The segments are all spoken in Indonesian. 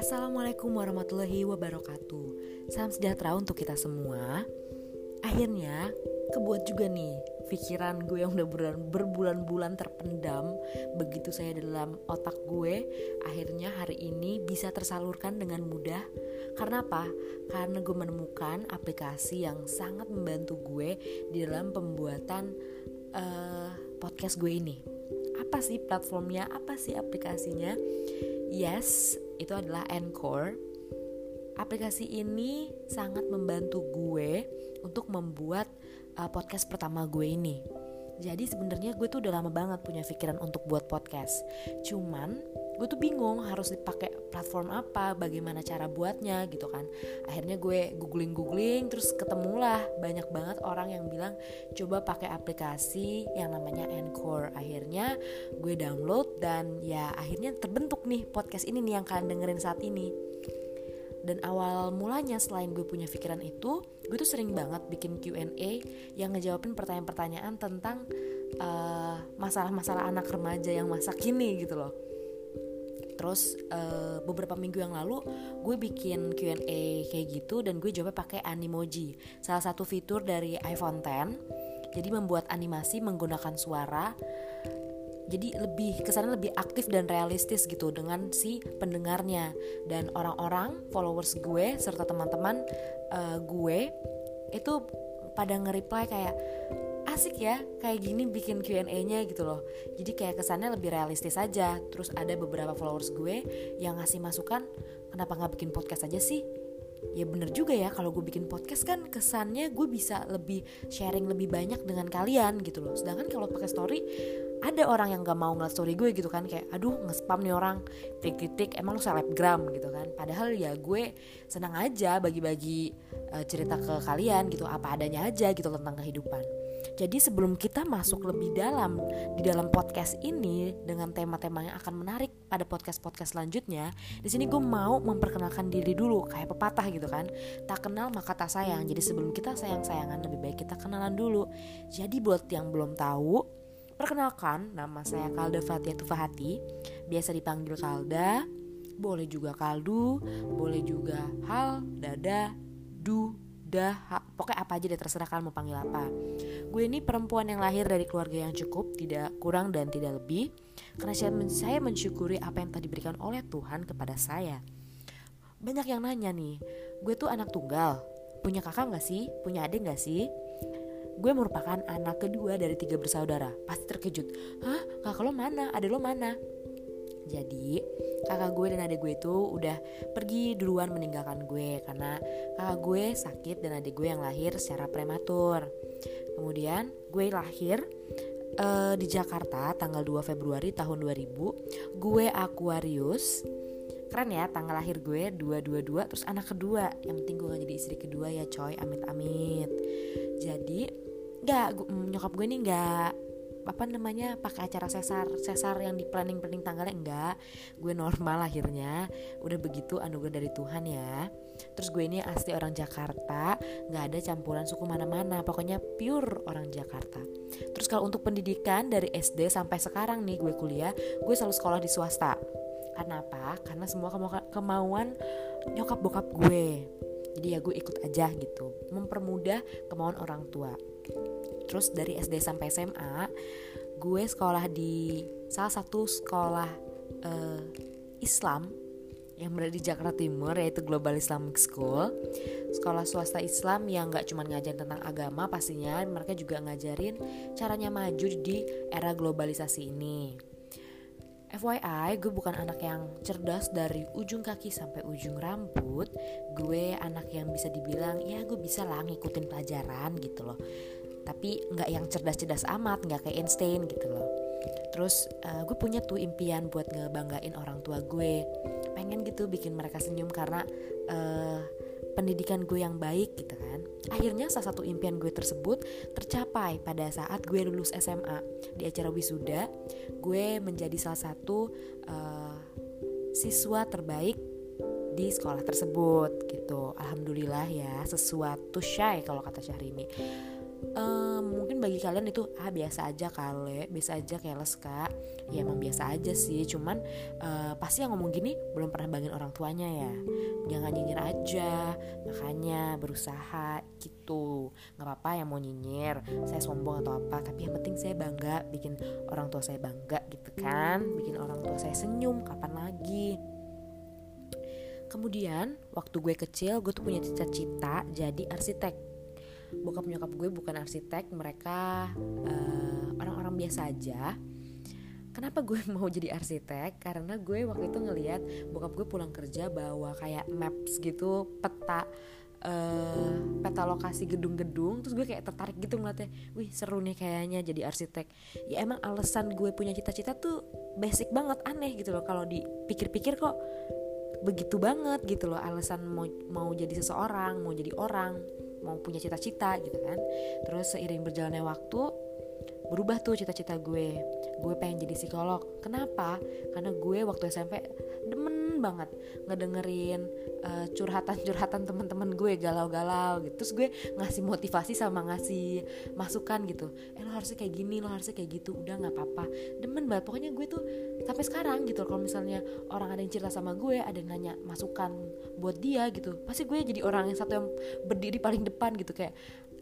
Assalamualaikum warahmatullahi wabarakatuh. Salam sejahtera untuk kita semua. Akhirnya kebuat juga nih pikiran gue yang udah berbulan-bulan terpendam. Begitu saya dalam otak gue Akhirnya hari ini bisa tersalurkan dengan mudah. Karena apa? Karena gue menemukan aplikasi yang sangat membantu gue Di dalam pembuatan uh, podcast gue ini. Apa sih platformnya? Apa sih aplikasinya yes itu adalah Anchor. Aplikasi ini sangat membantu gue untuk membuat uh, podcast pertama gue ini jadi sebenarnya gue tuh udah lama banget punya pikiran untuk buat podcast. Cuman gue tuh bingung harus dipakai platform apa bagaimana cara buatnya gitu kan. Akhirnya gue googling googling terus ketemulah banyak banget orang yang bilang coba pakai aplikasi yang namanya Anchor. Akhirnya gue download dan ya akhirnya terbentuk nih podcast ini nih yang kalian dengerin saat ini. Dan awal mulanya selain gue punya pikiran itu gue tuh sering banget bikin Q&A yang ngejawabin pertanyaan-pertanyaan tentang eh, masalah-masalah uh, anak remaja yang masa kini gitu loh. Terus uh, beberapa minggu yang lalu gue bikin Q&A kayak gitu dan gue coba pakai Animoji salah satu fitur dari iPhone 10 jadi membuat animasi menggunakan suara jadi lebih kesannya lebih aktif dan realistis gitu dengan si pendengarnya. Dan orang-orang followers gue serta teman-teman uh, gue itu pada nge-reply kayak asik ya kayak gini bikin Q&A-nya gitu loh. Jadi kayak kesannya lebih realistis aja. Terus ada beberapa followers gue yang ngasih masukan kenapa nggak bikin podcast aja sih? Ya bener juga ya kalau gue bikin podcast kan kesannya gue bisa lebih sharing lebih banyak dengan kalian gitu loh. Sedangkan kalau pakai story ada orang yang gak mau ngeliat story gue gitu kan kayak aduh nge-spam nih orang titik-titik emang lu selebgram gitu kan padahal ya gue senang aja bagi-bagi uh, cerita ke kalian gitu apa adanya aja gitu tentang kehidupan jadi sebelum kita masuk lebih dalam di dalam podcast ini dengan tema-tema yang akan menarik pada podcast-podcast selanjutnya, di sini gue mau memperkenalkan diri dulu kayak pepatah gitu kan. Tak kenal maka tak sayang. Jadi sebelum kita sayang-sayangan lebih baik kita kenalan dulu. Jadi buat yang belum tahu, perkenalkan nama saya Kalda Fatia Tufahati, biasa dipanggil Kalda, boleh juga kaldu, boleh juga hal, dada, du, dah pokoknya apa aja deh terserah kalian mau panggil apa. Gue ini perempuan yang lahir dari keluarga yang cukup tidak kurang dan tidak lebih. Karena saya mensyukuri apa yang telah diberikan oleh Tuhan kepada saya. Banyak yang nanya nih gue tuh anak tunggal. Punya kakak gak sih? Punya adik gak sih gue merupakan anak kedua dari tiga bersaudara pasti terkejut hah kakak lo mana adik lo mana jadi kakak gue dan adik gue itu udah pergi duluan meninggalkan gue karena kakak gue sakit dan adik gue yang lahir secara prematur. Kemudian gue lahir uh, di Jakarta tanggal 2 Februari tahun 2000. Gue Aquarius. Keren ya tanggal lahir gue 222 terus anak kedua. Yang penting gue jadi istri kedua ya coy, amit-amit. Jadi nggak nyokap gue nih nggak apa namanya pakai acara sesar sesar yang di planning planning tanggalnya enggak gue normal akhirnya. Udah begitu anugerah dari Tuhan ya. Terus gue ini asli orang Jakarta nggak ada campuran suku mana-mana. Pokoknya pure orang Jakarta. Terus kalau untuk pendidikan dari SD sampai sekarang nih gue kuliah gue selalu sekolah di swasta. Karena apa? Karena semua kemauan nyokap bokap gue. Jadi ya gue ikut aja gitu. Mempermudah kemauan orang tua terus dari SD sampai SMA gue sekolah di salah satu sekolah uh, Islam yang berada di Jakarta Timur yaitu Global Islamic School. Sekolah swasta Islam yang gak cuma ngajarin tentang agama pastinya mereka juga ngajarin caranya maju di era globalisasi ini. FYI, gue bukan anak yang cerdas dari ujung kaki sampai ujung rambut. Gue anak yang bisa dibilang, ya gue bisa lah ngikutin pelajaran gitu loh tapi nggak yang cerdas-cerdas amat nggak kayak Einstein gitu loh. Terus uh, gue punya tuh impian buat ngebanggain orang tua gue. Pengen gitu bikin mereka senyum karena uh, pendidikan gue yang baik gitu kan. Akhirnya salah satu impian gue tersebut tercapai pada saat gue lulus SMA di acara wisuda gue menjadi salah satu uh, siswa terbaik di sekolah tersebut gitu. Alhamdulillah ya sesuatu shy kalau kata Syahrini um, mungkin bagi kalian itu ah biasa aja kale biasa aja keles kak. Ya emang biasa aja sih cuman uh, pasti yang ngomong gini belum pernah bangin orang tuanya ya. Jangan nyinyir aja makanya berusaha gitu. Nggak apa-apa yang mau nyinyir saya sombong atau apa tapi yang penting saya bangga bikin orang tua saya bangga gitu kan. Bikin orang tua saya senyum kapan lagi? Kemudian waktu gue kecil gue tuh punya cita-cita jadi arsitek bokap nyokap gue bukan arsitek mereka eh, orang-orang biasa aja. Kenapa gue mau jadi arsitek? Karena gue waktu itu ngeliat bokap gue pulang kerja bawa kayak maps gitu, peta uh, peta lokasi gedung-gedung. Terus gue kayak tertarik gitu ngeliatnya. Wih seru nih kayaknya jadi arsitek. Ya emang alasan gue punya cita-cita tuh basic banget aneh gitu loh. Kalau dipikir-pikir kok begitu banget gitu loh alasan mau mau jadi seseorang mau jadi orang mau punya cita-cita gitu kan. Terus seiring berjalannya waktu berubah tuh cita-cita gue. Gue pengen jadi psikolog. Kenapa? Karena gue waktu SMP demen banget ngedengerin uh, curhatan-curhatan teman-teman gue galau-galau gitu. Terus gue ngasih motivasi sama ngasih masukan gitu. Eh lo harusnya kayak gini lo harusnya kayak gitu. Udah nggak apa-apa. Demen banget. Pokoknya gue tuh sampai sekarang gitu kalau misalnya orang ada yang cerita sama gue ada yang nanya masukan buat dia gitu pasti gue jadi orang yang satu yang berdiri paling depan gitu. Kayak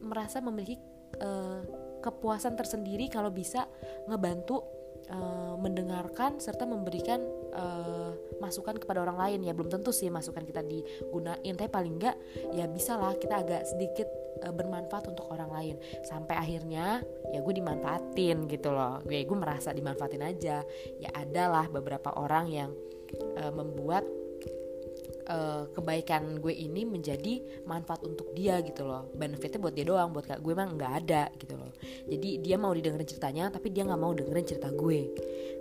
merasa memiliki uh, kepuasan tersendiri kalau bisa ngebantu uh, mendengarkan serta memberikan uh, masukan kepada orang lain. Ya belum tentu sih masukan kita digunain tapi paling enggak ya bisa lah kita agak sedikit uh, bermanfaat untuk orang lain. Sampai akhirnya ya gue dimanfaatin gitu loh. Gue gue merasa dimanfaatin aja. Ya adalah beberapa orang yang uh, membuat uh, kebaikan gue ini menjadi manfaat untuk dia gitu loh. Benefitnya buat dia doang buat gue emang nggak ada gitu loh. Jadi dia mau didengerin ceritanya tapi dia nggak mau dengerin cerita gue.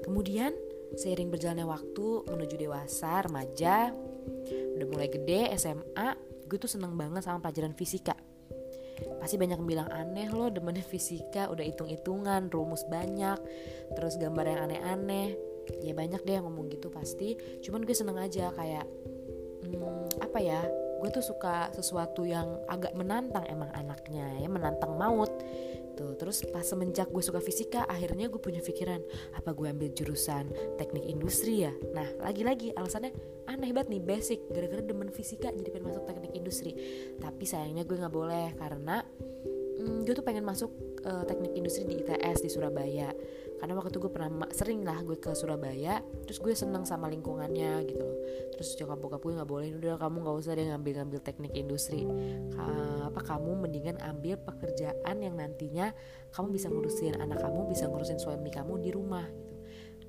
Kemudian seiring berjalannya waktu menuju dewasa remaja udah mulai gede SMA gue tuh seneng banget sama pelajaran fisika. Pasti banyak yang bilang aneh loh demennya fisika udah hitung-hitungan rumus banyak terus gambar yang aneh-aneh. Ya banyak deh yang ngomong gitu pasti. Cuman gue seneng aja kayak hmm, apa ya? Gue tuh suka sesuatu yang agak menantang emang anaknya ya menantang maut. Tuh terus pas semenjak gue suka fisika akhirnya gue punya pikiran apa gue ambil jurusan teknik industri ya? Nah lagi-lagi alasannya aneh banget nih basic. Gara-gara demen fisika jadi pengen masuk teknik industri. Tapi sayangnya gue nggak boleh karena hmm, gue tuh pengen masuk uh, teknik industri di ITS di Surabaya karena waktu itu gue pernah sering lah gue ke Surabaya terus gue seneng sama lingkungannya gitu. Loh terus nyokap bokap gue nggak boleh udah kamu nggak usah deh ngambil ngambil teknik industri. Apa kamu mendingan ambil pekerjaan yang nantinya kamu bisa ngurusin anak kamu bisa ngurusin suami kamu di rumah. Gitu.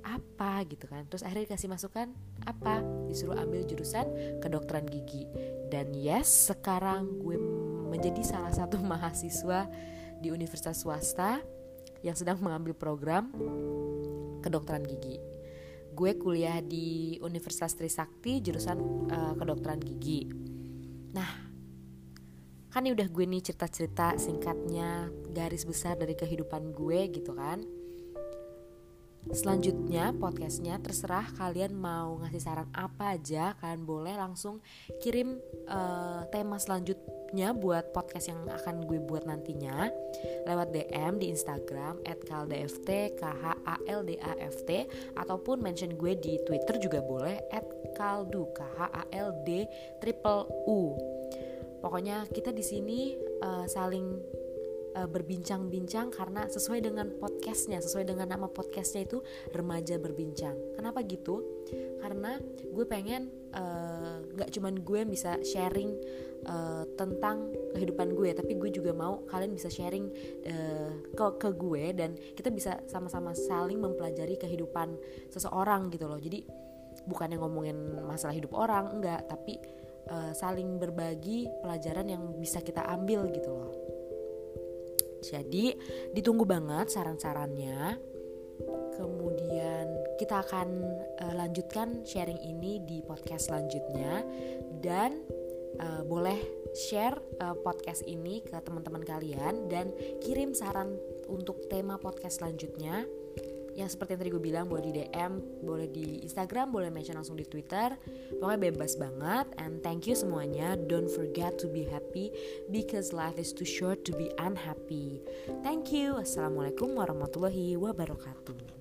Apa? Gitu kan. Terus akhirnya dikasih masukan apa? Disuruh ambil jurusan kedokteran gigi. Dan yes sekarang gue menjadi salah satu mahasiswa di universitas swasta yang sedang mengambil program kedokteran gigi. Gue kuliah di Universitas Trisakti jurusan uh, kedokteran gigi. Nah, kan ini udah gue nih cerita-cerita singkatnya garis besar dari kehidupan gue gitu kan. Selanjutnya podcastnya terserah kalian mau ngasih saran apa aja kalian boleh langsung kirim uh, tema selanjutnya nya buat podcast yang akan gue buat nantinya lewat DM di Instagram @kaldft k h a l d a f t ataupun mention gue di Twitter juga boleh @kaldu k h a l d triple u. Pokoknya kita di sini uh, saling uh, berbincang-bincang karena sesuai dengan podcastnya, sesuai dengan nama podcastnya itu remaja berbincang. Kenapa gitu? Karena gue pengen uh, gak cuman gue bisa sharing uh, tentang kehidupan gue tapi gue juga mau kalian bisa sharing uh, ke ke gue dan kita bisa sama-sama saling mempelajari kehidupan seseorang gitu loh jadi bukan yang ngomongin masalah hidup orang enggak tapi saling berbagi pelajaran yang bisa kita ambil gitu loh jadi ditunggu banget saran-sarannya. Kemudian kita akan uh, lanjutkan sharing ini di podcast selanjutnya. Dan uh, boleh share uh, podcast ini ke teman-teman kalian dan kirim saran untuk tema podcast selanjutnya yang seperti yang tadi gue bilang boleh di DM boleh di Instagram boleh mention langsung di Twitter. Pokoknya bebas banget and thank you semuanya. Don't forget to be happy because life is too short to be unhappy. Thank you. Assalamualaikum warahmatullahi wabarakatuh